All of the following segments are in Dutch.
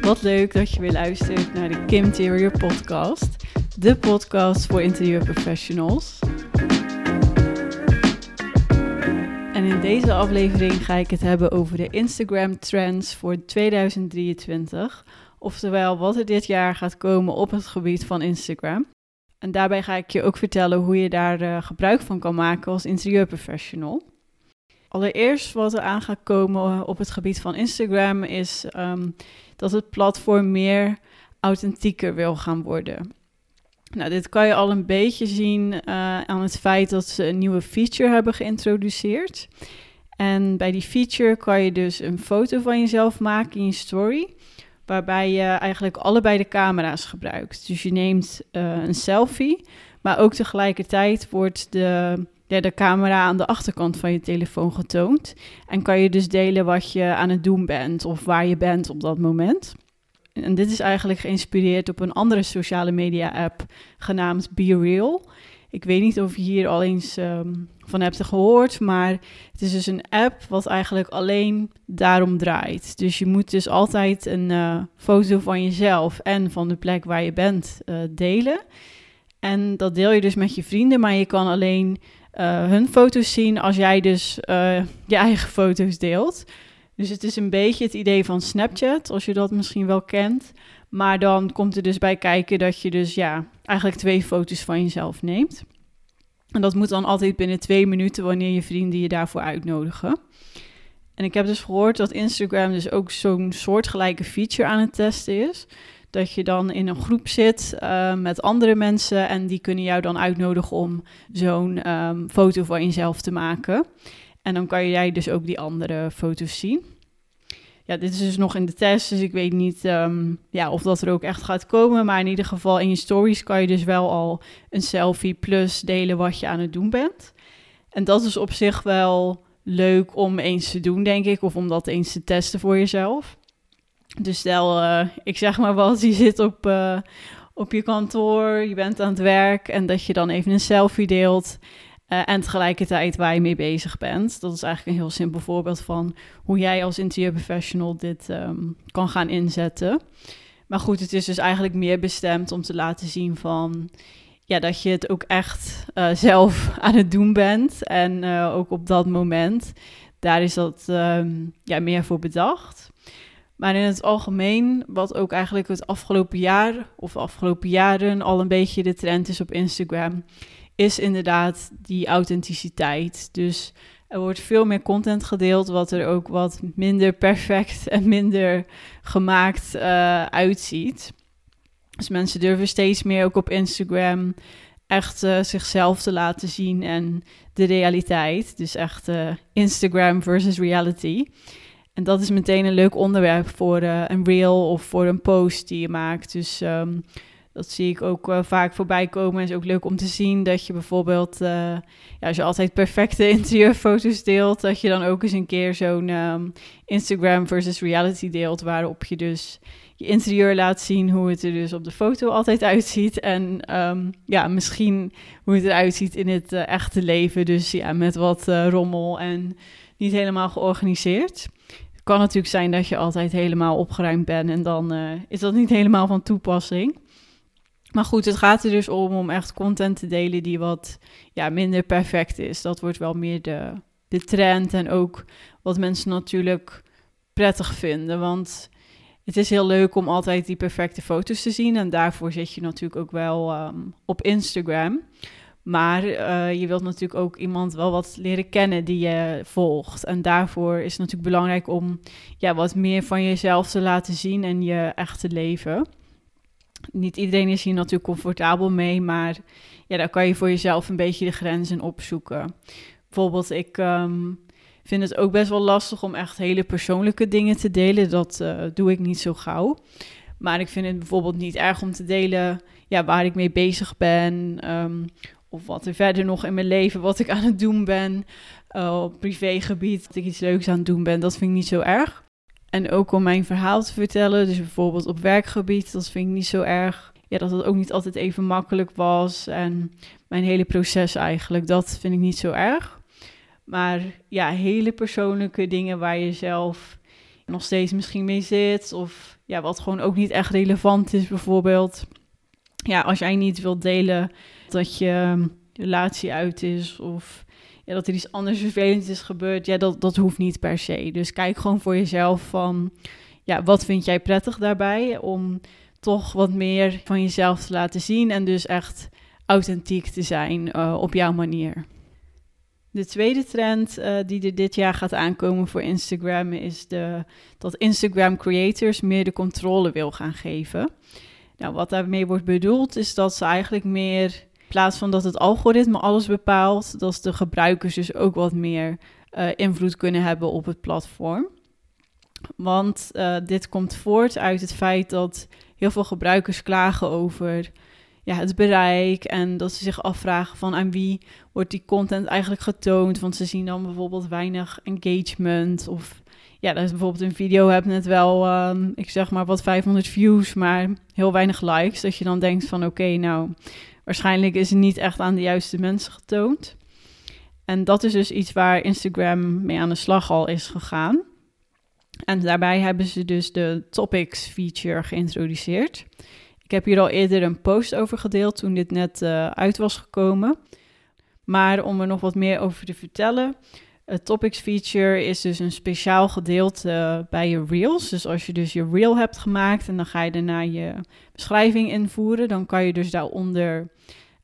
Wat leuk dat je weer luistert naar de Kim Interior Podcast, de podcast voor interieurprofessionals. En in deze aflevering ga ik het hebben over de Instagram trends voor 2023, oftewel wat er dit jaar gaat komen op het gebied van Instagram. En daarbij ga ik je ook vertellen hoe je daar uh, gebruik van kan maken als interieurprofessional. Allereerst wat er aan gaat komen op het gebied van Instagram is um, dat het platform meer authentieker wil gaan worden. Nou, dit kan je al een beetje zien uh, aan het feit dat ze een nieuwe feature hebben geïntroduceerd. En bij die feature kan je dus een foto van jezelf maken in je story, waarbij je eigenlijk allebei de camera's gebruikt. Dus je neemt uh, een selfie, maar ook tegelijkertijd wordt de, de camera aan de achterkant van je telefoon getoond. En kan je dus delen wat je aan het doen bent of waar je bent op dat moment. En dit is eigenlijk geïnspireerd op een andere sociale media app genaamd Be Real. Ik weet niet of je hier al eens um, van hebt gehoord, maar het is dus een app wat eigenlijk alleen daarom draait. Dus je moet dus altijd een uh, foto van jezelf en van de plek waar je bent uh, delen. En dat deel je dus met je vrienden, maar je kan alleen uh, hun foto's zien als jij dus je eigen foto's deelt. Dus het is een beetje het idee van Snapchat, als je dat misschien wel kent. Maar dan komt er dus bij kijken dat je dus ja, eigenlijk twee foto's van jezelf neemt. En dat moet dan altijd binnen twee minuten wanneer je vrienden je daarvoor uitnodigen. En ik heb dus gehoord dat Instagram dus ook zo'n soortgelijke feature aan het testen is. Dat je dan in een groep zit uh, met andere mensen en die kunnen jou dan uitnodigen om zo'n um, foto van jezelf te maken. En dan kan jij dus ook die andere foto's zien. Ja, dit is dus nog in de test, dus ik weet niet um, ja, of dat er ook echt gaat komen. Maar in ieder geval in je stories kan je dus wel al een selfie plus delen wat je aan het doen bent. En dat is op zich wel leuk om eens te doen, denk ik. Of om dat eens te testen voor jezelf. Dus stel, uh, ik zeg maar wat, je zit op, uh, op je kantoor, je bent aan het werk en dat je dan even een selfie deelt. Uh, en tegelijkertijd waar je mee bezig bent. Dat is eigenlijk een heel simpel voorbeeld van hoe jij als interieurprofessional dit um, kan gaan inzetten. Maar goed, het is dus eigenlijk meer bestemd om te laten zien van ja, dat je het ook echt zelf aan het doen bent. En ook op dat moment. Daar is dat um, ja, meer voor bedacht. Maar in het algemeen, wat ook eigenlijk het afgelopen jaar of afgelopen jaren al een beetje de trend is op Instagram, is inderdaad die authenticiteit. Dus er wordt veel meer content gedeeld, wat er ook wat minder perfect en minder gemaakt uh, uitziet. Dus mensen durven steeds meer ook op Instagram echt uh, zichzelf te laten zien en de realiteit. Dus echt uh, Instagram versus reality. En dat is meteen een leuk onderwerp voor een reel of voor een post die je maakt. Dus um, dat zie ik ook uh, vaak voorbij komen. Het is ook leuk om te zien dat je bijvoorbeeld, uh, ja, als je altijd perfecte interieurfoto's deelt, dat je dan ook eens een keer zo'n um, Instagram versus reality deelt, waarop je dus je interieur laat zien hoe het er dus op de foto altijd uitziet. En um, ja, misschien hoe het eruit ziet in het echte leven. Dus ja, met wat rommel en niet helemaal georganiseerd. Kan natuurlijk zijn dat je altijd helemaal opgeruimd bent en dan is dat niet helemaal van toepassing. Maar goed, het gaat er dus om om echt content te delen die wat ja, minder perfect is. Dat wordt wel meer de, de trend en ook wat mensen natuurlijk prettig vinden. Want het is heel leuk om altijd die perfecte foto's te zien. En daarvoor zit je natuurlijk ook wel um, op Instagram. Maar uh, je wilt natuurlijk ook iemand wel wat leren kennen die je volgt. En daarvoor is het natuurlijk belangrijk om ja, wat meer van jezelf te laten zien en je echte leven niet iedereen is hier natuurlijk comfortabel mee, maar ja, daar kan je voor jezelf een beetje de grenzen opzoeken. Bijvoorbeeld, ik um, vind het ook best wel lastig om echt hele persoonlijke dingen te delen. Dat uh, doe ik niet zo gauw. Maar ik vind het bijvoorbeeld niet erg om te delen ja, waar ik mee bezig ben. Um, of wat er verder nog in mijn leven, wat ik aan het doen ben. Uh, op privégebied, dat ik iets leuks aan het doen ben. Dat vind ik niet zo erg. En ook om mijn verhaal te vertellen. Dus bijvoorbeeld op werkgebied, dat vind ik niet zo erg. Ja, dat het ook niet altijd even makkelijk was. En mijn hele proces eigenlijk, dat vind ik niet zo erg. Maar ja, hele persoonlijke dingen waar je zelf nog steeds misschien mee zit. Of ja, wat gewoon ook niet echt relevant is, bijvoorbeeld. Ja, als jij niet wilt delen dat je relatie uit is of ja, dat er iets anders vervelends is gebeurd, ja, dat, dat hoeft niet per se. Dus kijk gewoon voor jezelf van, ja, wat vind jij prettig daarbij om toch wat meer van jezelf te laten zien en dus echt authentiek te zijn uh, op jouw manier. De tweede trend uh, die er dit jaar gaat aankomen voor Instagram is de, dat Instagram creators meer de controle wil gaan geven. Nou, wat daarmee wordt bedoeld is dat ze eigenlijk meer, plaats van dat het algoritme alles bepaalt, dat de gebruikers dus ook wat meer uh, invloed kunnen hebben op het platform. Want uh, dit komt voort uit het feit dat heel veel gebruikers klagen over ja, het bereik en dat ze zich afvragen van aan wie wordt die content eigenlijk getoond. Want ze zien dan bijvoorbeeld weinig engagement of ja, dat is bijvoorbeeld een video hebt net wel, um, ik zeg maar wat 500 views, maar heel weinig likes. Dat je dan denkt van oké, nou waarschijnlijk is het niet echt aan de juiste mensen getoond. En dat is dus iets waar Instagram mee aan de slag al is gegaan. En daarbij hebben ze dus de topics feature geïntroduceerd. Ik heb hier al eerder een post over gedeeld toen dit net uh, uit was gekomen. Maar om er nog wat meer over te vertellen. Het topics feature is dus een speciaal gedeelte bij je reels. Dus als je dus je reel hebt gemaakt en dan ga je daarna je beschrijving invoeren, dan kan je dus daaronder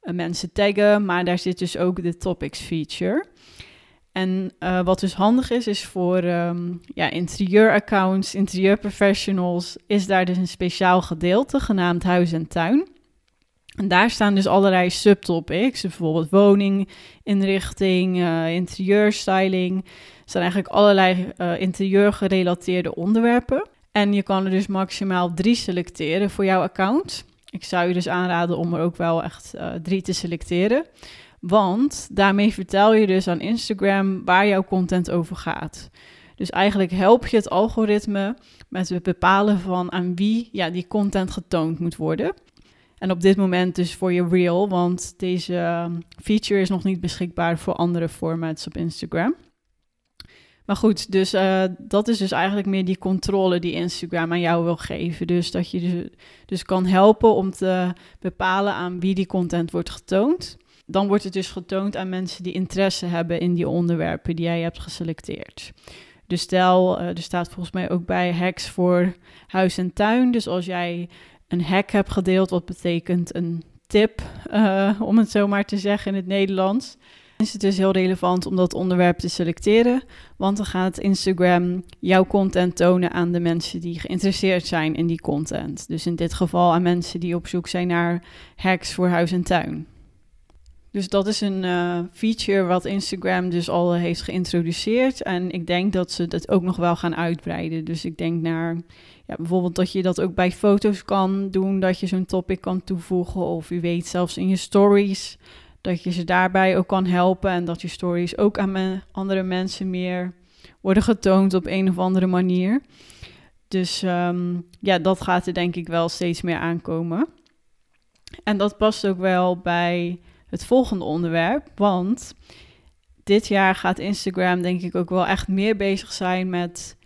uh, mensen taggen. Maar daar zit dus ook de topics feature. En uh, wat dus handig is, is voor um, ja, interieuraccounts, interieurprofessionals, is daar dus een speciaal gedeelte genaamd huis en tuin. En daar staan dus allerlei subtopics, bijvoorbeeld woninginrichting, uh, interieurstyling. Er zijn eigenlijk allerlei uh, interieurgerelateerde onderwerpen. En je kan er dus maximaal drie selecteren voor jouw account. Ik zou je dus aanraden om er ook wel echt uh, drie te selecteren. Want daarmee vertel je dus aan Instagram waar jouw content over gaat. Dus eigenlijk help je het algoritme met het bepalen van aan wie ja, die content getoond moet worden. En op dit moment dus voor je reel, want deze feature is nog niet beschikbaar voor andere formats op Instagram. Maar goed, dus uh, dat is dus eigenlijk meer die controle die Instagram aan jou wil geven. Dus dat je dus, dus kan helpen om te bepalen aan wie die content wordt getoond dan wordt het dus getoond aan mensen die interesse hebben in die onderwerpen die jij hebt geselecteerd. Dus stel, uh, er staat volgens mij ook bij hacks voor huis en tuin. Dus als jij een hack hebt gedeeld, wat betekent een tip, uh, om het zo maar te zeggen in het Nederlands, is het dus heel relevant om dat onderwerp te selecteren. Want dan gaat Instagram jouw content tonen aan de mensen die geïnteresseerd zijn in die content. Dus in dit geval aan mensen die op zoek zijn naar hacks voor huis en tuin. Dus dat is een uh, feature wat Instagram dus al heeft geïntroduceerd. En ik denk dat ze dat ook nog wel gaan uitbreiden. Dus ik denk naar ja, bijvoorbeeld dat je dat ook bij foto's kan doen, dat je zo'n topic kan toevoegen. Of u weet zelfs in je stories, dat je ze daarbij ook kan helpen. En dat je stories ook aan andere mensen meer worden getoond op een of andere manier. Dus um, ja, dat gaat er denk ik wel steeds meer aankomen. En dat past ook wel bij het volgende onderwerp. Want dit jaar gaat Instagram denk ik ook wel echt meer bezig zijn met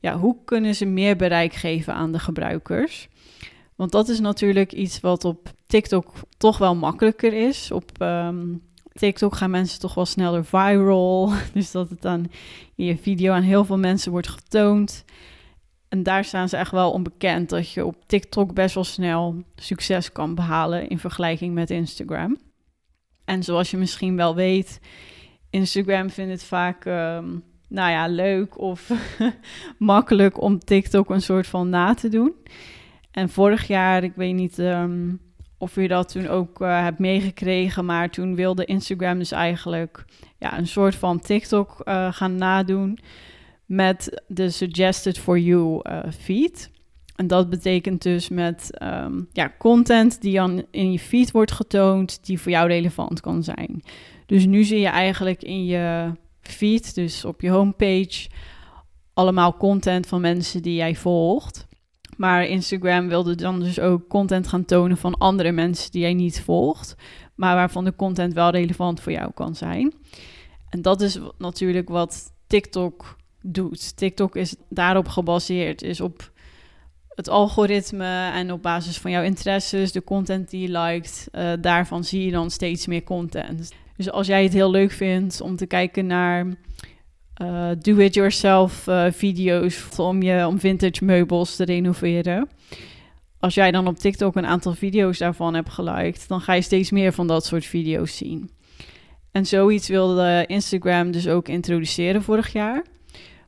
ja, hoe kunnen ze meer bereik geven aan de gebruikers. Want dat is natuurlijk iets wat op TikTok toch wel makkelijker is. Op um, TikTok gaan mensen toch wel sneller viral. Dus dat het dan in je video aan heel veel mensen wordt getoond. En daar staan ze echt wel onbekend dat je op TikTok best wel snel succes kan behalen in vergelijking met Instagram. En zoals je misschien wel weet, Instagram vindt het vaak, um, nou ja, leuk of makkelijk om TikTok een soort van na te doen. En vorig jaar, ik weet niet um, of je dat toen ook uh, hebt meegekregen, maar toen wilde Instagram dus eigenlijk ja, een soort van TikTok uh, gaan nadoen met de Suggested for You uh, feed. En dat betekent dus met um, ja, content die dan in je feed wordt getoond, die voor jou relevant kan zijn. Dus nu zie je eigenlijk in je feed, dus op je homepage, allemaal content van mensen die jij volgt. Maar Instagram wilde dan dus ook content gaan tonen van andere mensen die jij niet volgt, maar waarvan de content wel relevant voor jou kan zijn. En dat is natuurlijk wat TikTok doet. TikTok is daarop gebaseerd, is op het algoritme en op basis van jouw interesses, de content die je liked, uh, daarvan zie je dan steeds meer content. Dus als jij het heel leuk vindt om te kijken naar uh, do-it-yourself uh, video's om, je, om vintage meubels te renoveren. Als jij dan op TikTok een aantal video's daarvan hebt geliked, dan ga je steeds meer van dat soort video's zien. En zoiets wilde Instagram dus ook introduceren vorig jaar.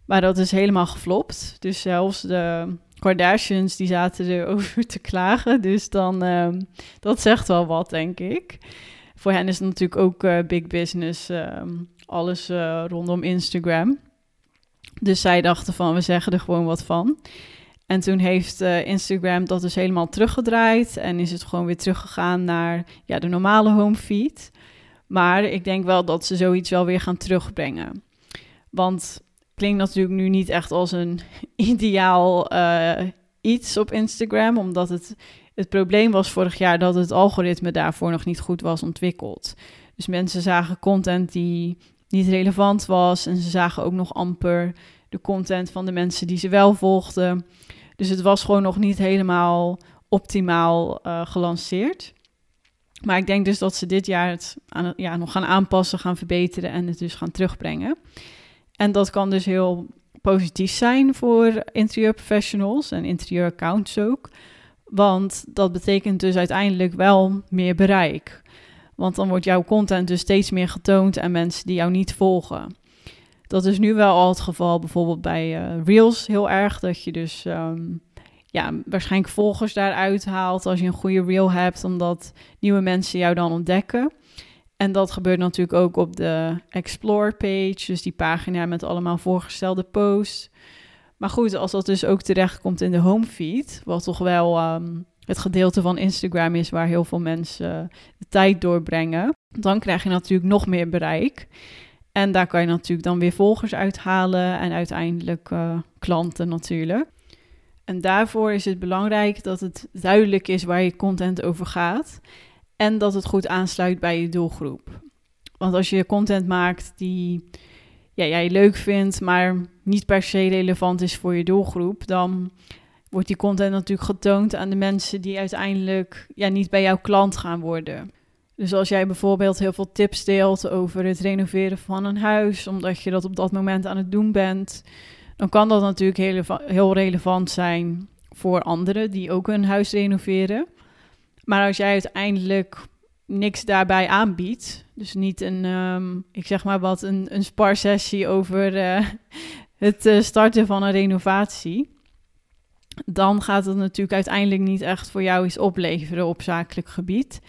Maar dat is helemaal geflopt. Dus zelfs de Kardashians die zaten erover te klagen. Dus dan, um, dat zegt wel wat, denk ik. Voor hen is het natuurlijk ook uh, big business, um, alles uh, rondom Instagram. Dus zij dachten van, we zeggen er gewoon wat van. En toen heeft uh, Instagram dat dus helemaal teruggedraaid en is het gewoon weer teruggegaan naar ja, de normale home feed. Maar ik denk wel dat ze zoiets wel weer gaan terugbrengen. Want klinkt natuurlijk nu niet echt als een ideaal uh, iets op Instagram, omdat het, het probleem was vorig jaar dat het algoritme daarvoor nog niet goed was ontwikkeld. Dus mensen zagen content die niet relevant was en ze zagen ook nog amper de content van de mensen die ze wel volgden. Dus het was gewoon nog niet helemaal optimaal uh, gelanceerd. Maar ik denk dus dat ze dit jaar het aan, ja, nog gaan aanpassen, gaan verbeteren en het dus gaan terugbrengen. En dat kan dus heel positief zijn voor interieurprofessionals en interieuraccounts ook. Want dat betekent dus uiteindelijk wel meer bereik. Want dan wordt jouw content dus steeds meer getoond aan mensen die jou niet volgen. Dat is nu wel al het geval bijvoorbeeld bij uh, Reels heel erg. Dat je dus um, ja, waarschijnlijk volgers daaruit haalt als je een goede Reel hebt. Omdat nieuwe mensen jou dan ontdekken. En dat gebeurt natuurlijk ook op de Explore page, dus die pagina met allemaal voorgestelde posts. Maar goed, als dat dus ook terechtkomt in de home feed, wat toch wel um, het gedeelte van Instagram is waar heel veel mensen de tijd doorbrengen, dan krijg je natuurlijk nog meer bereik. En daar kan je natuurlijk dan weer volgers uithalen en uiteindelijk uh, klanten natuurlijk. En daarvoor is het belangrijk dat het duidelijk is waar je content over gaat. En dat het goed aansluit bij je doelgroep. Want als je content maakt die ja, jij leuk vindt, maar niet per se relevant is voor je doelgroep, dan wordt die content natuurlijk getoond aan de mensen die uiteindelijk ja, niet bij jouw klant gaan worden. Dus als jij bijvoorbeeld heel veel tips deelt over het renoveren van een huis, omdat je dat op dat moment aan het doen bent, dan kan dat natuurlijk heel, heel relevant zijn voor anderen die ook een huis renoveren. Maar als jij uiteindelijk niks daarbij aanbiedt, dus niet een, um, ik zeg maar wat, een, een sparsessie over uh, het uh, starten van een renovatie, dan gaat het natuurlijk uiteindelijk niet echt voor jou iets opleveren op zakelijk gebied.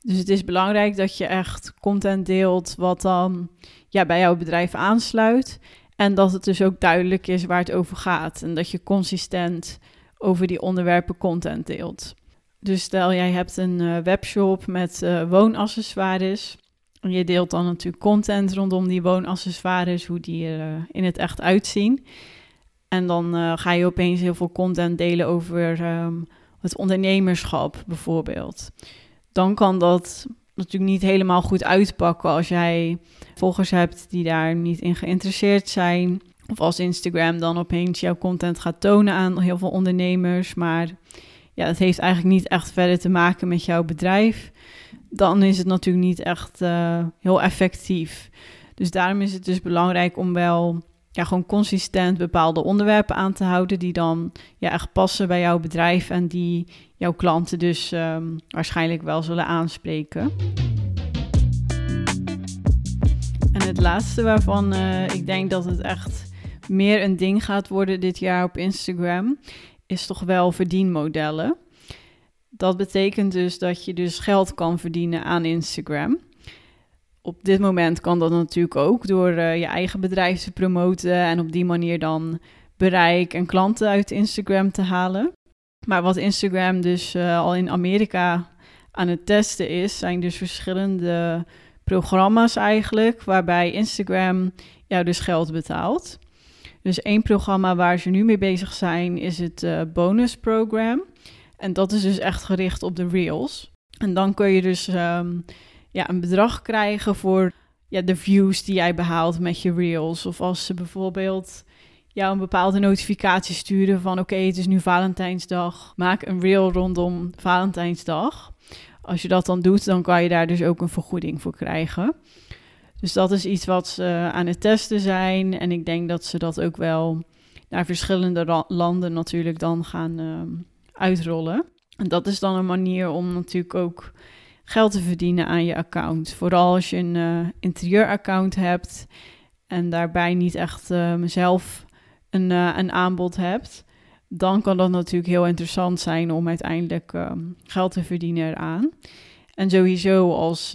Dus het is belangrijk dat je echt content deelt wat dan ja, bij jouw bedrijf aansluit. En dat het dus ook duidelijk is waar het over gaat. En dat je consistent over die onderwerpen content deelt. Dus stel jij hebt een uh, webshop met uh, woonaccessoires. Je deelt dan natuurlijk content rondom die woonaccessoires, hoe die er uh, in het echt uitzien. En dan ga je opeens heel veel content delen over um, het ondernemerschap bijvoorbeeld. Dan kan dat natuurlijk niet helemaal goed uitpakken als jij volgers hebt die daar niet in geïnteresseerd zijn. Of als Instagram dan opeens jouw content gaat tonen aan heel veel ondernemers, maar ja, het heeft eigenlijk niet echt verder te maken met jouw bedrijf, dan is het natuurlijk niet echt uh, heel effectief. Dus daarom is het dus belangrijk om wel ja, gewoon consistent bepaalde onderwerpen aan te houden die dan ja, echt passen bij jouw bedrijf en die jouw klanten dus um, waarschijnlijk wel zullen aanspreken. En het laatste waarvan uh, ik denk dat het echt meer een ding gaat worden dit jaar op Instagram, is toch wel verdienmodellen. Dat betekent dus dat je dus geld kan verdienen aan Instagram. Op dit moment kan dat natuurlijk ook door uh, je eigen bedrijf te promoten en op die manier dan bereik en klanten uit Instagram te halen. Maar wat Instagram dus uh, al in Amerika aan het testen is, zijn dus verschillende programma's eigenlijk, waarbij Instagram jou dus geld betaalt. Dus één programma waar ze nu mee bezig zijn is het uh, bonus program. En dat is dus echt gericht op de reels. En dan kun je dus um, ja, een bedrag krijgen voor ja, de views die jij behaalt met je reels. Of als ze bijvoorbeeld jou een bepaalde notificatie sturen van oké, het is nu Valentijnsdag. Maak een reel rondom Valentijnsdag. Als je dat dan doet, dan kan je daar dus ook een vergoeding voor krijgen. Dus dat is iets wat ze aan het testen zijn. En ik denk dat ze dat ook wel naar verschillende landen natuurlijk dan gaan ehm, uitrollen. En dat is dan een manier om natuurlijk ook geld te verdienen aan je account. Vooral als je een uh, interieuraccount hebt en daarbij niet echt mezelf een, uh, een aanbod hebt. Dan kan dat natuurlijk heel interessant zijn om uiteindelijk ehm, geld te verdienen eraan. En sowieso als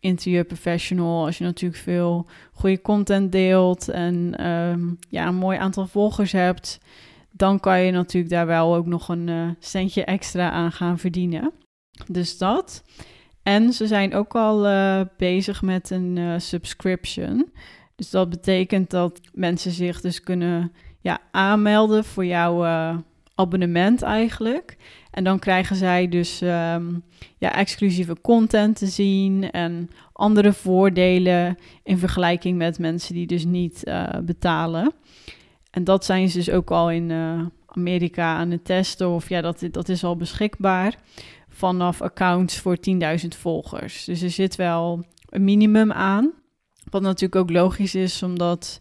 interieurprofessional, als je natuurlijk veel goede content deelt en um, ja, een mooi aantal volgers hebt, dan kan je natuurlijk daar wel ook nog een uh, centje extra aan gaan verdienen. Dus dat. En ze zijn ook al uh, bezig met een uh, subscription. Dus dat betekent dat mensen zich dus kunnen ja, aanmelden voor jouw abonnement eigenlijk. En dan krijgen zij dus um, ja, exclusieve content te zien en andere voordelen in vergelijking met mensen die dus niet uh, betalen. En dat zijn ze dus ook al in uh, Amerika aan het testen, of ja, dat, dat is al beschikbaar vanaf accounts voor 10.000 volgers. Dus er zit wel een minimum aan. Wat natuurlijk ook logisch is, omdat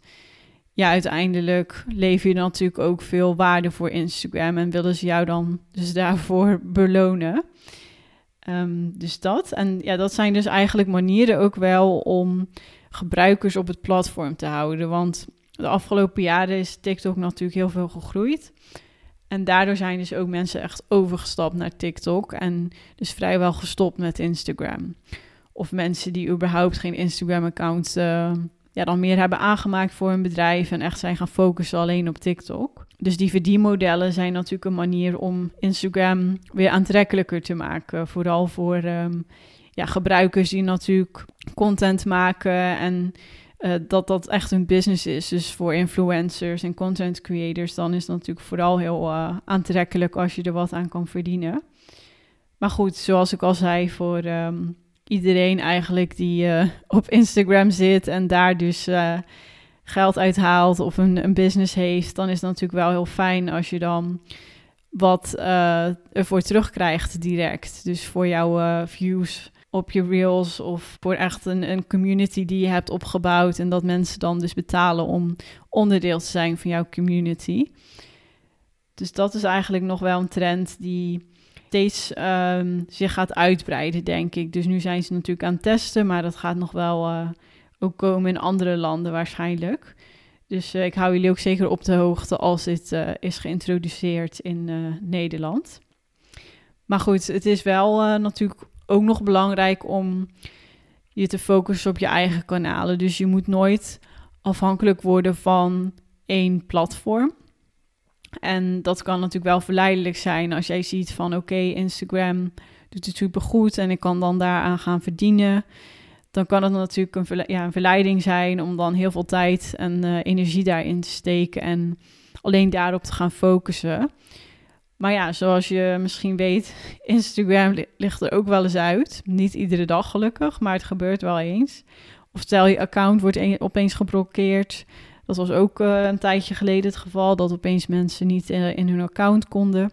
ja, uiteindelijk lever je natuurlijk ook veel waarde voor Instagram en willen ze jou dan dus daarvoor belonen. Um, dus dat. En ja, dat zijn dus eigenlijk manieren ook wel om gebruikers op het platform te houden. Want de afgelopen jaren is TikTok natuurlijk heel veel gegroeid. En daardoor zijn dus ook mensen echt overgestapt naar TikTok en dus vrijwel gestopt met Instagram. Of mensen die überhaupt geen Instagram-account uh, ja, dan meer hebben aangemaakt voor hun bedrijf en echt zijn gaan focussen alleen op TikTok. Dus die verdienmodellen zijn natuurlijk een manier om Instagram weer aantrekkelijker te maken. Vooral voor um, ja, gebruikers die natuurlijk content maken en uh, dat dat echt een business is. Dus voor influencers en content creators, dan is het natuurlijk vooral heel uh, aantrekkelijk als je er wat aan kan verdienen. Maar goed, zoals ik al zei, voor um, iedereen eigenlijk die uh, op Instagram zit en daar dus uh, geld uithaalt of een, een, business heeft, dan is het natuurlijk wel heel fijn als je dan wat uh, ervoor terugkrijgt direct. Dus voor jouw views op je reels of voor echt een, een community die je hebt opgebouwd en dat mensen dan dus betalen om onderdeel te zijn van jouw community. Dus dat is eigenlijk nog wel een trend die steeds um, zich gaat uitbreiden, denk ik. Dus nu zijn ze natuurlijk aan het testen, maar dat gaat nog wel uh, ook komen in andere landen waarschijnlijk. Dus uh, ik hou jullie ook zeker op de hoogte als dit uh, is geïntroduceerd in Nederland. Maar goed, het is wel natuurlijk ook nog belangrijk om je te focussen op je eigen kanalen. Dus je moet nooit afhankelijk worden van één platform. En dat kan natuurlijk wel verleidelijk zijn als jij ziet van oké, Instagram doet het super goed en ik kan dan daaraan gaan verdienen. Dan kan het natuurlijk een, ja, een verleiding zijn om dan heel veel tijd en uh, energie daarin te steken en alleen daarop te gaan focussen. Maar ja, zoals je misschien weet, Instagram ligt er ook wel eens uit. Niet iedere dag gelukkig, maar het gebeurt wel eens. Of stel je account wordt opeens geblokkeerd dat was ook uh, een tijdje geleden het geval, dat opeens mensen niet in, in hun account konden.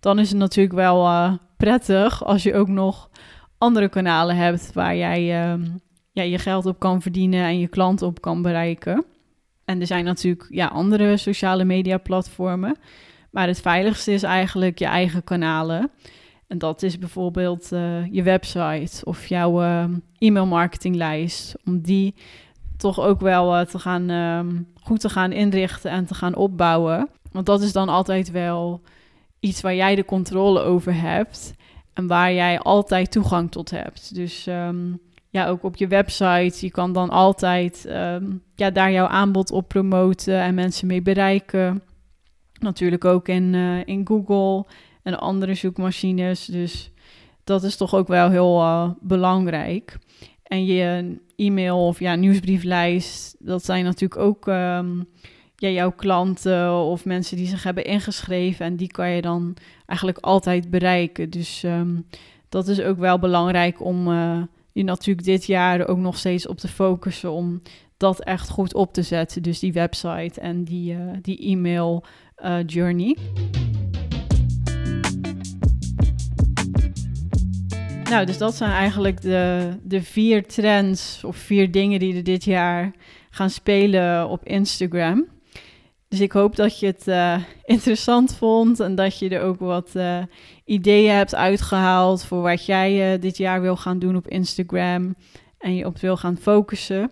Dan is het natuurlijk wel uh, prettig als je ook nog andere kanalen hebt waar jij uh, ja, je geld op kan verdienen en je klanten op kan bereiken. En er zijn natuurlijk ja, andere sociale media platformen. Maar het veiligste is eigenlijk je eigen kanalen. En dat is bijvoorbeeld je website of jouw uh, e-mailmarketinglijst. Om die toch ook wel uh, te gaan, uh, goed te gaan inrichten en te gaan opbouwen. Want dat is dan altijd wel iets waar jij de controle over hebt en waar jij altijd toegang tot hebt. Dus um, ja, ook op je website, je kan dan altijd um, ja, daar jouw aanbod op promoten en mensen mee bereiken. Natuurlijk ook in, uh, in Google en andere zoekmachines. Dus dat is toch ook wel heel uh, belangrijk. En je e-mail of ja, nieuwsbrieflijst, dat zijn natuurlijk ook um, ja, jouw klanten of mensen die zich hebben ingeschreven. En die kan je dan eigenlijk altijd bereiken. Dus um, dat is ook wel belangrijk om uh, je natuurlijk dit jaar ook nog steeds op te focussen. Om dat echt goed op te zetten. Dus die website en die, die e-mail journey. Nou, dus dat zijn eigenlijk de, de vier trends of vier dingen die er dit jaar gaan spelen op Instagram. Dus ik hoop dat je het uh, interessant vond en dat je er ook wat uh, ideeën hebt uitgehaald voor wat jij uh, dit jaar wil gaan doen op Instagram en je op wil gaan focussen.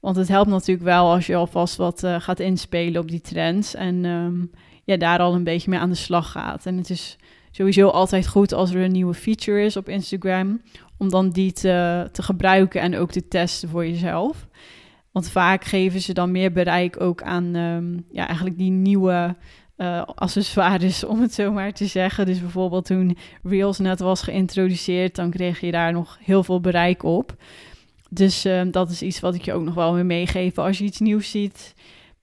Want het helpt natuurlijk wel als je alvast wat gaat inspelen op die trends en um, ja, daar al een beetje mee aan de slag gaat. En het is sowieso altijd goed als er een nieuwe feature is op Instagram, om dan die te, te gebruiken en ook te testen voor jezelf. Want vaak geven ze dan meer bereik ook aan um, ja, eigenlijk die nieuwe uh, accessoires, om het zo maar te zeggen. Dus bijvoorbeeld toen Reels net was geïntroduceerd, dan kreeg je daar nog heel veel bereik op. Dus uh, dat is iets wat ik je ook nog wel wil meegeven. Als je iets nieuws ziet,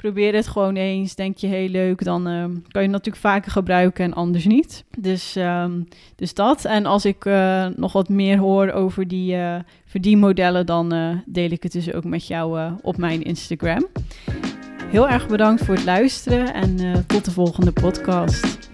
probeer het gewoon eens. Denk je heel leuk, dan uh, kan je het natuurlijk vaker gebruiken en anders niet. Dus, um, dus dat. En als ik uh, nog wat meer hoor over die uh, verdienmodellen, dan deel ik het dus ook met jou op mijn Instagram. Heel erg bedankt voor het luisteren en tot de volgende podcast.